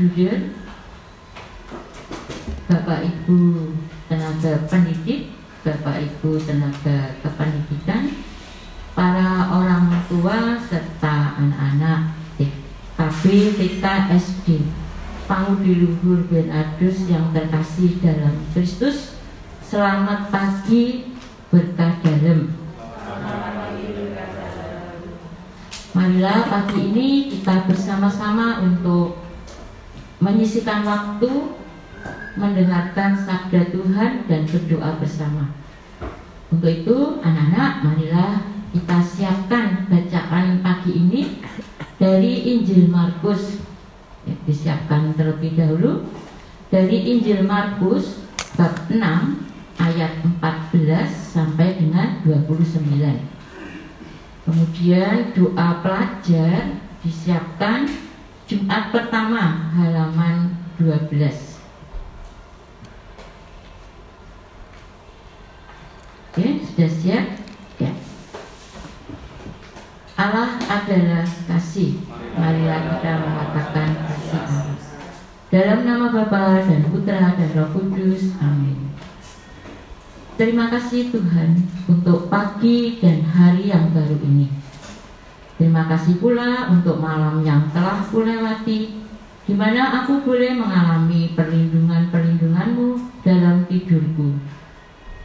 Bruder, Bapak Ibu tenaga pendidik, Bapak Ibu tenaga kependidikan, para orang tua serta anak-anak TKB, TK, SD, di luhur Bernardus yang terkasih dalam Kristus, selamat pagi berkah dalam. Marilah pagi ini kita bersama-sama untuk menyisikan waktu mendengarkan sabda Tuhan dan berdoa bersama. Untuk itu, anak-anak, marilah kita siapkan bacaan pagi ini dari Injil Markus. Ya, disiapkan terlebih dahulu dari Injil Markus bab 6 ayat 14 sampai dengan 29. Kemudian doa pelajar disiapkan Jumat pertama halaman 12. Oke, sudah siap? Ya. Allah adalah kasih. Marilah kita mengatakan kasih Allah. Dalam nama Bapa dan Putra dan Roh Kudus. Amin. Terima kasih Tuhan untuk pagi dan hari yang baru ini. Terima kasih pula untuk malam yang telah kulewati, di mana aku boleh mengalami perlindungan-perlindunganmu dalam tidurku.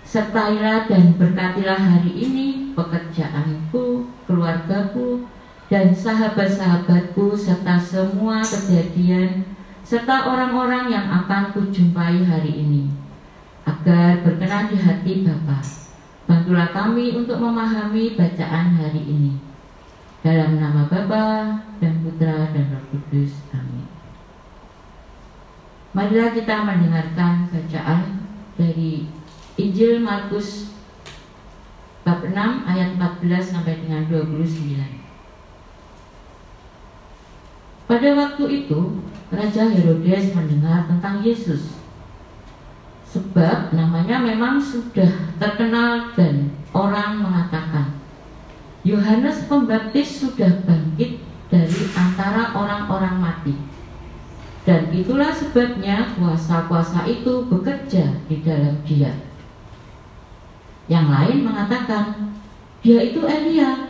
Sertailah dan berkatilah hari ini pekerjaanku, keluargaku, dan sahabat-sahabatku serta semua kejadian serta orang-orang yang akan kujumpai hari ini agar berkenan di hati Bapa. Bantulah kami untuk memahami bacaan hari ini. Dalam nama Bapa dan Putra dan Roh Kudus. Amin. Marilah kita mendengarkan bacaan dari Injil Markus bab 6 ayat 14 sampai dengan 29. Pada waktu itu, Raja Herodes mendengar tentang Yesus Sebab namanya memang sudah terkenal dan orang mengatakan Yohanes Pembaptis sudah bangkit dari antara orang-orang mati. Dan itulah sebabnya kuasa-kuasa itu bekerja di dalam dia. Yang lain mengatakan, dia itu Elia.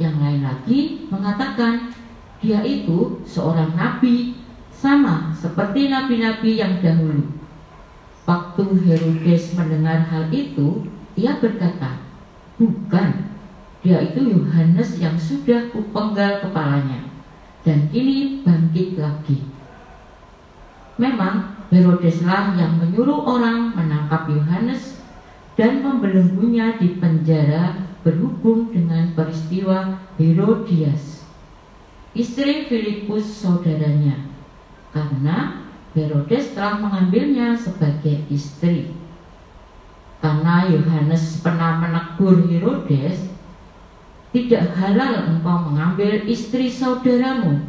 Yang lain lagi mengatakan, dia itu seorang nabi, sama seperti nabi-nabi yang dahulu. Waktu Herodes mendengar hal itu, ia berkata, Bukan, dia itu Yohanes yang sudah kupenggal kepalanya, dan kini bangkit lagi. Memang Herodeslah yang menyuruh orang menangkap Yohanes dan membelenggunya di penjara berhubung dengan peristiwa Herodias, istri Filipus saudaranya, karena Herodes telah mengambilnya sebagai istri. Karena Yohanes pernah menegur Herodes, tidak halal engkau mengambil istri saudaramu.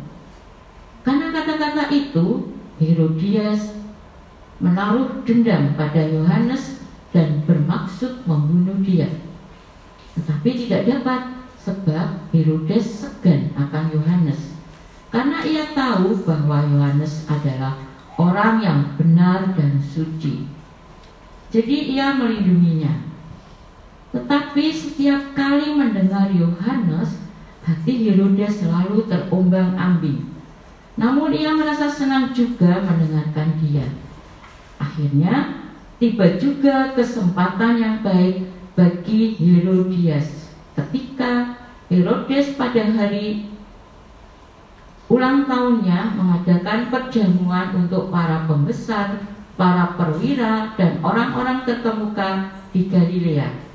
Karena kata-kata itu, Herodias menaruh dendam pada Yohanes dan bermaksud membunuh dia. Tetapi tidak dapat sebab Herodes segan akan Yohanes karena ia tahu bahwa Yohanes adalah orang yang benar dan suci. Jadi ia melindunginya. Tetapi setiap kali mendengar Yohanes, hati Herodes selalu terombang-ambing. Namun ia merasa senang juga mendengarkan dia. Akhirnya tiba juga kesempatan yang baik bagi Herodias ketika Herodes pada hari ulang tahunnya mengadakan perjamuan untuk para pembesar, para perwira, dan orang-orang terkemuka di Galilea.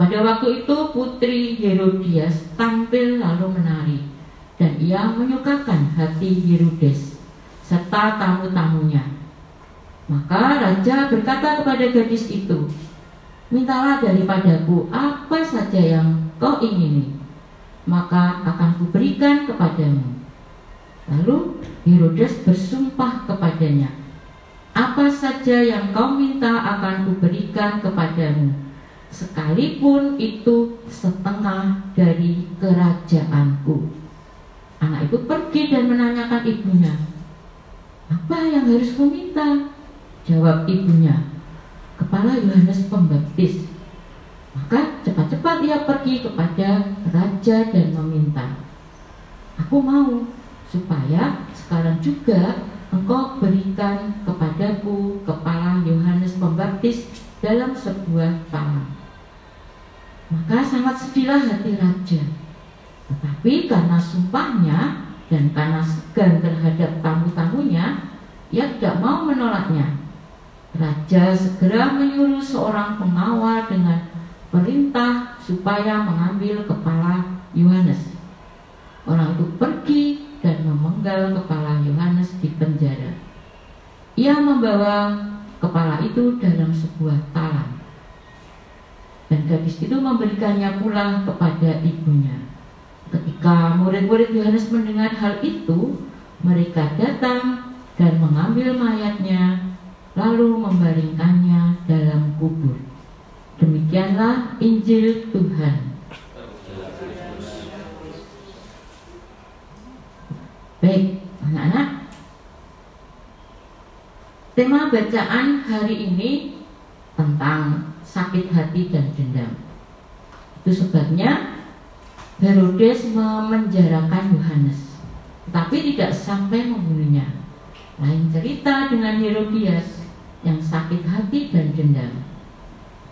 Pada waktu itu putri Herodias tampil lalu menari dan ia menyukakan hati Herodes serta tamu-tamunya. Maka raja berkata kepada gadis itu, Mintalah daripadaku apa saja yang kau ingini, maka akan kuberikan kepadamu. Lalu Herodes bersumpah kepadanya, apa saja yang kau minta akan kuberikan kepadamu, sekalipun itu setengah dari kerajaanku. Anak itu pergi dan menanyakan ibunya, apa yang harus meminta? Jawab ibunya, kepala Yohanes Pembaptis. Maka cepat-cepat ia pergi kepada raja dan meminta, aku mau supaya sekarang juga engkau berikan kepadaku kepala Yohanes Pembaptis dalam sebuah talam. Maka sangat sedihlah hati raja. Tetapi karena sumpahnya dan karena segan terhadap tamu-tamunya, ia tidak mau menolaknya. Raja segera menyuruh seorang pengawal dengan perintah supaya mengambil kepala Yohanes. Orang itu pergi dan memenggal kepala Yohanes di penjara. Ia membawa kepala itu dalam sebuah talam dan gadis itu memberikannya pula kepada ibunya. Ketika murid-murid Yohanes mendengar hal itu, mereka datang dan mengambil mayatnya, lalu membaringkannya dalam kubur. Demikianlah Injil Tuhan. Baik, anak-anak. Tema bacaan hari ini tentang sakit hati dan dendam. Itu sebabnya Herodes memenjarakan Yohanes, tetapi tidak sampai membunuhnya. Lain cerita dengan Herodias yang sakit hati dan dendam.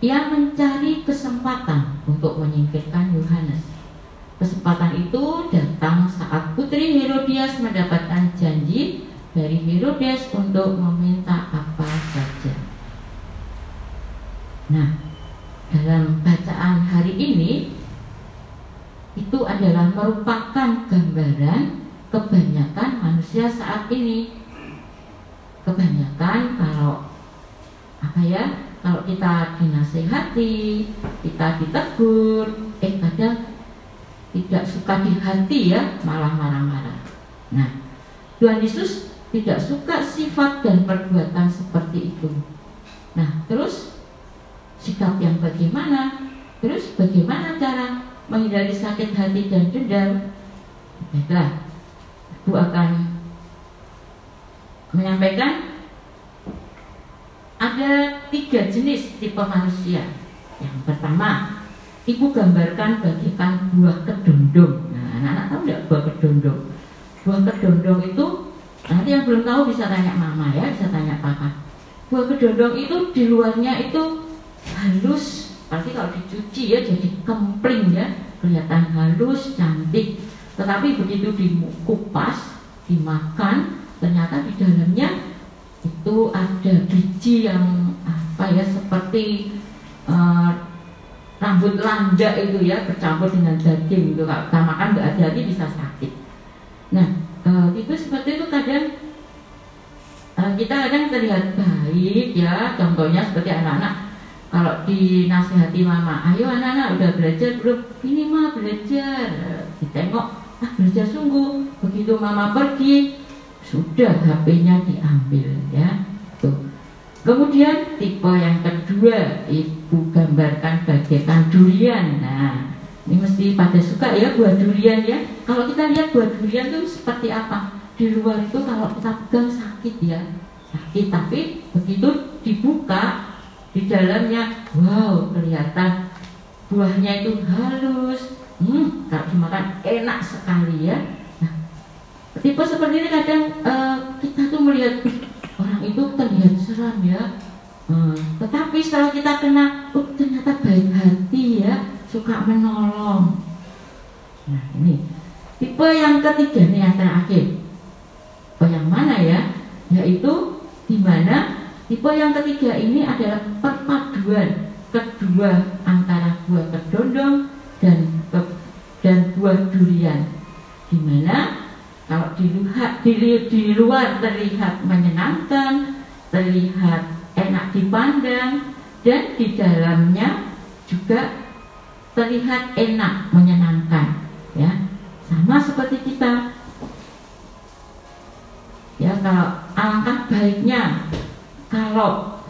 Ia mencari kesempatan untuk menyingkirkan Yohanes. Kesempatan itu datang saat putri Herodias mendapatkan janji dari Herodes untuk meminta apa saja. Nah, dalam bacaan hari ini itu adalah merupakan gambaran kebanyakan manusia saat ini. Kebanyakan kalau apa ya? Kalau kita dinasehati, kita ditegur, eh kadang tidak suka di hati ya, malah marah-marah. Nah, Tuhan Yesus tidak suka sifat dan perbuatan seperti itu. Nah, terus sikap yang bagaimana, terus bagaimana cara menghindari sakit hati dan dendam. Baiklah, Ibu akan menyampaikan ada tiga jenis tipe manusia. Yang pertama, Ibu gambarkan bagaikan buah kedondong. Nah, anak-anak tahu tidak buah kedondong? Buah kedondong itu nanti yang belum tahu bisa tanya mama ya, bisa tanya papa. Buah kedondong itu di luarnya itu halus pasti kalau dicuci ya jadi kempling ya. Kelihatan halus cantik. Tetapi begitu dikupas dimakan ternyata di dalamnya itu ada biji yang apa ya seperti uh, rambut landa itu ya bercampur dengan daging itu kalau kita makan nggak ada lagi bisa sakit. Nah uh, itu seperti itu kadang uh, kita kadang terlihat baik ya. Contohnya seperti anak-anak kalau dinasihati mama, ayo anak-anak udah belajar belum? Ini mah belajar. Ditengok, ah belajar sungguh. Begitu mama pergi, sudah HP-nya diambil ya. Tuh. Kemudian tipe yang kedua, ibu gambarkan bagaikan durian. Nah, ini mesti pada suka ya buah durian ya. Kalau kita lihat buah durian itu seperti apa? Di luar itu kalau kita pegang sakit ya, sakit. Tapi begitu dibuka di dalamnya wow kelihatan buahnya itu halus. Hmm kalau dimakan enak sekali ya. Nah tipe seperti ini kadang uh, kita tuh melihat orang itu terlihat seram ya. Hmm, tetapi setelah kita kena oh, ternyata baik hati ya suka menolong. Nah ini tipe yang ketiga nih yang terakhir. Oh yang mana ya? Yaitu di mana Tipe yang ketiga ini adalah perpaduan kedua antara buah kedondong dan dan buah durian. Di mana kalau di, di luar terlihat menyenangkan, terlihat enak dipandang, dan di dalamnya juga terlihat enak menyenangkan. Ya, sama seperti kita. Ya, kalau alangkah baiknya kalau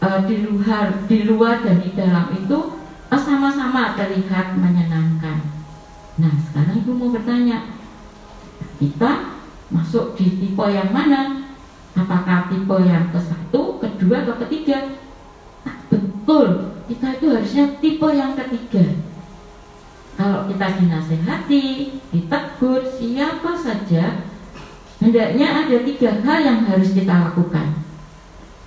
uh, di luar di luar dan di dalam itu uh, sama-sama terlihat menyenangkan. Nah sekarang ibu mau bertanya, kita masuk di tipe yang mana? Apakah tipe yang ke satu kedua atau ketiga? Nah, betul. Kita itu harusnya tipe yang ketiga. Kalau kita dinasehati ditegur siapa saja hendaknya ada tiga hal yang harus kita lakukan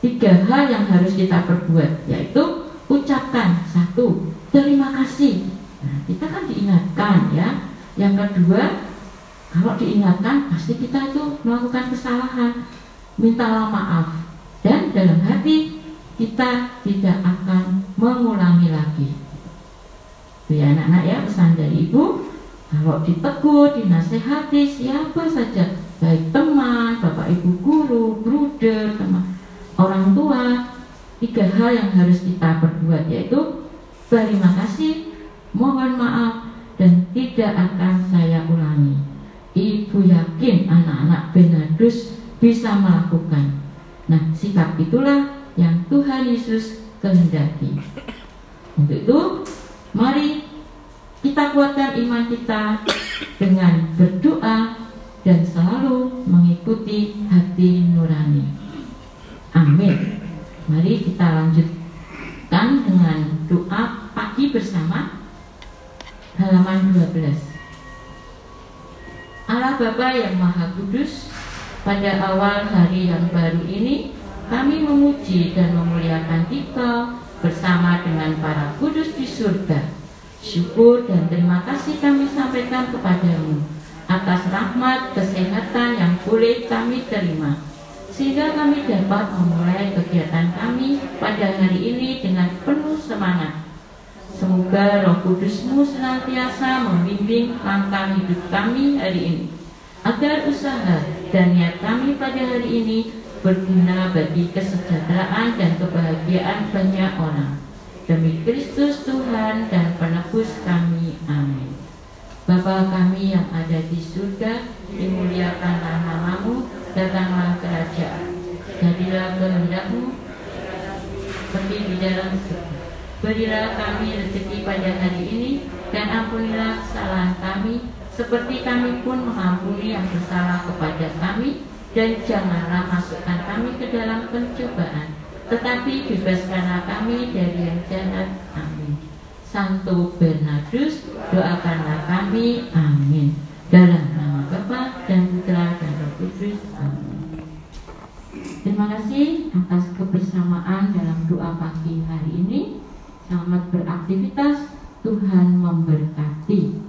tiga hal yang harus kita perbuat yaitu ucapkan satu terima kasih. Nah, kita kan diingatkan ya. Yang kedua kalau diingatkan pasti kita itu melakukan kesalahan mintalah maaf. Dan dalam hati kita tidak akan mengulangi lagi. Itu ya anak-anak ya pesan dari ibu. Kalau ditegur, dinasehati siapa saja baik teman, bapak ibu guru, bruder, teman orang tua tiga hal yang harus kita perbuat yaitu terima kasih, mohon maaf dan tidak akan saya ulangi. Ibu yakin anak-anak Benadus bisa melakukan. Nah, sikap itulah yang Tuhan Yesus kehendaki. Untuk itu, mari kita kuatkan iman kita dengan berdoa dan selalu mengikuti hati nurani. Amin. Mari kita lanjutkan dengan doa pagi bersama halaman 12. Allah Bapa yang Maha Kudus, pada awal hari yang baru ini kami memuji dan memuliakan Engkau bersama dengan para kudus di surga. Syukur dan terima kasih kami sampaikan kepadamu atas rahmat kesehatan yang boleh kami terima sehingga kami dapat memulai kegiatan kami pada hari ini dengan penuh semangat. Semoga roh kudusmu senantiasa membimbing langkah hidup kami hari ini, agar usaha dan niat kami pada hari ini berguna bagi kesejahteraan dan kebahagiaan banyak orang. Demi Kristus Tuhan dan penebus kami. Amin. Bapa kami yang ada di surga, dimuliakanlah namamu, datanglah dalam surga. Berilah kami rezeki pada hari ini dan ampunilah kesalahan kami seperti kami pun mengampuni yang bersalah kepada kami dan janganlah masukkan kami ke dalam pencobaan tetapi bebaskanlah kami dari yang jahat. Amin. Santo Bernardus, doakanlah kami. Amin. Dalam nama Bapa dan Putra dan Roh Kudus. Amin. Terima kasih atas kebersamaan dalam doa pagi hari ini. Selamat beraktivitas, Tuhan memberkati.